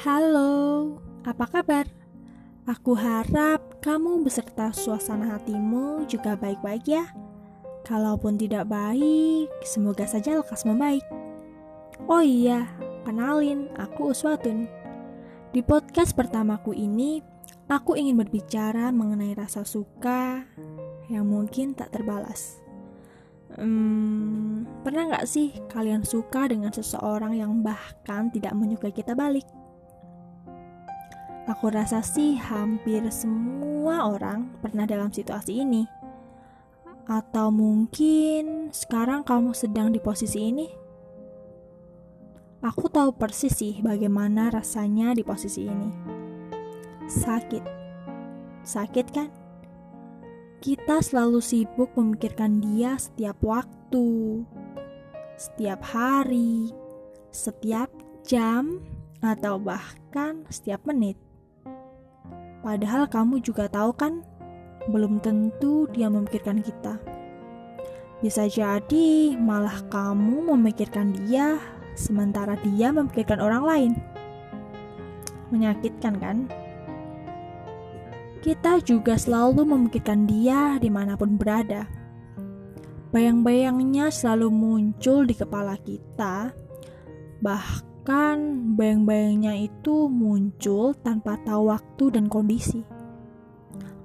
Halo, apa kabar? Aku harap kamu beserta suasana hatimu juga baik-baik ya. Kalaupun tidak baik, semoga saja lekas membaik. Oh iya, kenalin, aku Uswatun. Di podcast pertamaku ini, aku ingin berbicara mengenai rasa suka yang mungkin tak terbalas. Hmm, pernah nggak sih kalian suka dengan seseorang yang bahkan tidak menyukai kita balik? Aku rasa sih hampir semua orang pernah dalam situasi ini. Atau mungkin sekarang kamu sedang di posisi ini? Aku tahu persis sih bagaimana rasanya di posisi ini. Sakit. Sakit kan? Kita selalu sibuk memikirkan dia setiap waktu, setiap hari, setiap jam, atau bahkan setiap menit. Padahal kamu juga tahu kan, belum tentu dia memikirkan kita. Bisa jadi malah kamu memikirkan dia, sementara dia memikirkan orang lain. Menyakitkan kan? Kita juga selalu memikirkan dia di mana pun berada. Bayang-bayangnya selalu muncul di kepala kita, bahkan Bahkan bayang-bayangnya itu muncul tanpa tahu waktu dan kondisi.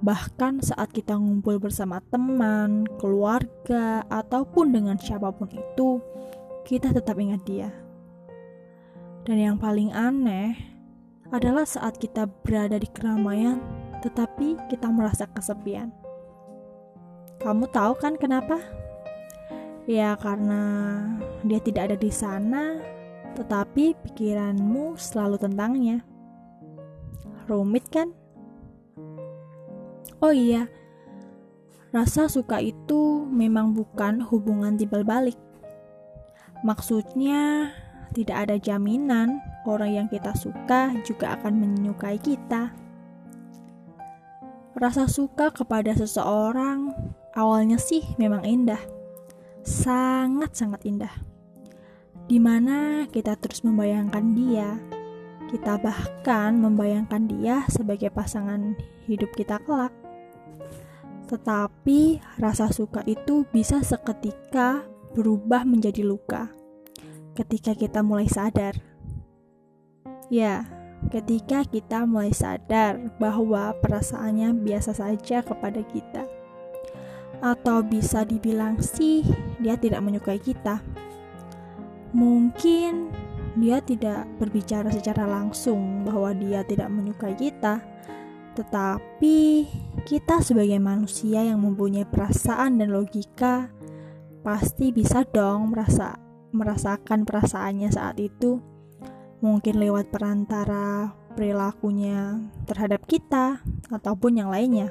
Bahkan saat kita ngumpul bersama teman, keluarga, ataupun dengan siapa pun itu, kita tetap ingat dia. Dan yang paling aneh adalah saat kita berada di keramaian, tetapi kita merasa kesepian. Kamu tahu kan kenapa? Ya karena dia tidak ada di sana tetapi pikiranmu selalu tentangnya. Rumit kan? Oh iya, rasa suka itu memang bukan hubungan timbal balik. Maksudnya, tidak ada jaminan orang yang kita suka juga akan menyukai kita. Rasa suka kepada seseorang awalnya sih memang indah, sangat-sangat indah di mana kita terus membayangkan dia. Kita bahkan membayangkan dia sebagai pasangan hidup kita kelak. Tetapi rasa suka itu bisa seketika berubah menjadi luka ketika kita mulai sadar. Ya, ketika kita mulai sadar bahwa perasaannya biasa saja kepada kita. Atau bisa dibilang sih, dia tidak menyukai kita Mungkin dia tidak berbicara secara langsung bahwa dia tidak menyukai kita, tetapi kita sebagai manusia yang mempunyai perasaan dan logika pasti bisa dong merasa merasakan perasaannya saat itu. Mungkin lewat perantara perilakunya terhadap kita ataupun yang lainnya.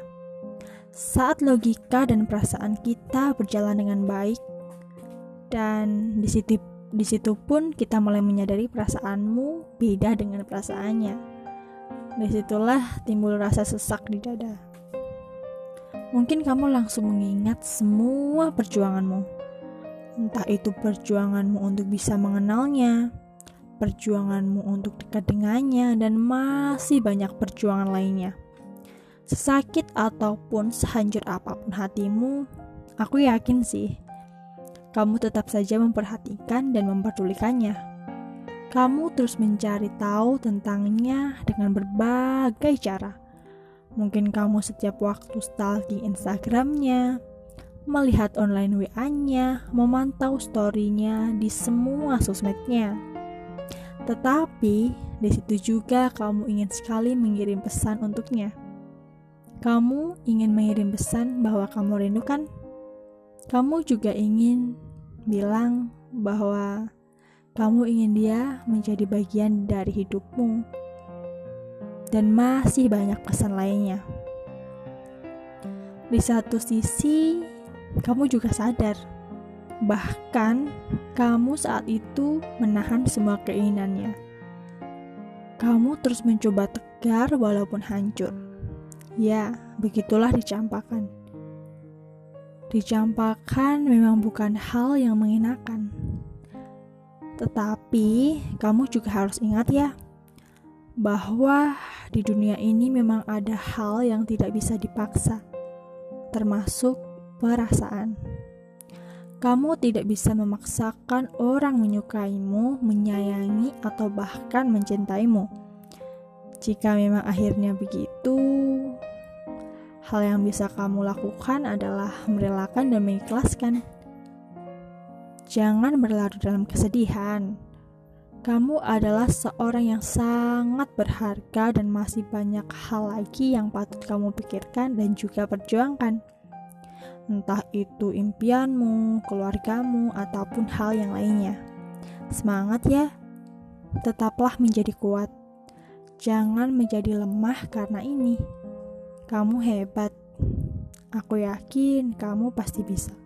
Saat logika dan perasaan kita berjalan dengan baik dan di situ di situ pun kita mulai menyadari perasaanmu beda dengan perasaannya. Di situlah timbul rasa sesak di dada. Mungkin kamu langsung mengingat semua perjuanganmu. Entah itu perjuanganmu untuk bisa mengenalnya, perjuanganmu untuk dekat dengannya, dan masih banyak perjuangan lainnya. Sesakit ataupun sehancur apa pun hatimu, aku yakin sih kamu tetap saja memperhatikan dan memperdulikannya. Kamu terus mencari tahu tentangnya dengan berbagai cara. Mungkin kamu setiap waktu stalking Instagramnya, melihat online WA-nya, memantau story-nya di semua sosmednya. Tetapi di situ juga kamu ingin sekali mengirim pesan untuknya. Kamu ingin mengirim pesan bahwa kamu rindukan kamu juga ingin bilang bahwa kamu ingin dia menjadi bagian dari hidupmu, dan masih banyak pesan lainnya. Di satu sisi, kamu juga sadar, bahkan kamu saat itu menahan semua keinginannya. Kamu terus mencoba tegar walaupun hancur. Ya, begitulah dicampakkan. Dicampakkan memang bukan hal yang mengenakan. Tetapi, kamu juga harus ingat ya, bahwa di dunia ini memang ada hal yang tidak bisa dipaksa, termasuk perasaan. Kamu tidak bisa memaksakan orang menyukaimu, menyayangi, atau bahkan mencintaimu. Jika memang akhirnya begitu, hal yang bisa kamu lakukan adalah merelakan dan mengikhlaskan. Jangan berlarut dalam kesedihan. Kamu adalah seorang yang sangat berharga dan masih banyak hal lagi yang patut kamu pikirkan dan juga perjuangkan entah itu impianmu, keluargamu, ataupun hal yang lainnya. Semangat ya, tetaplah menjadi kuat. Jangan menjadi lemah karena ini. Kamu hebat. Aku yakin kamu pasti bisa.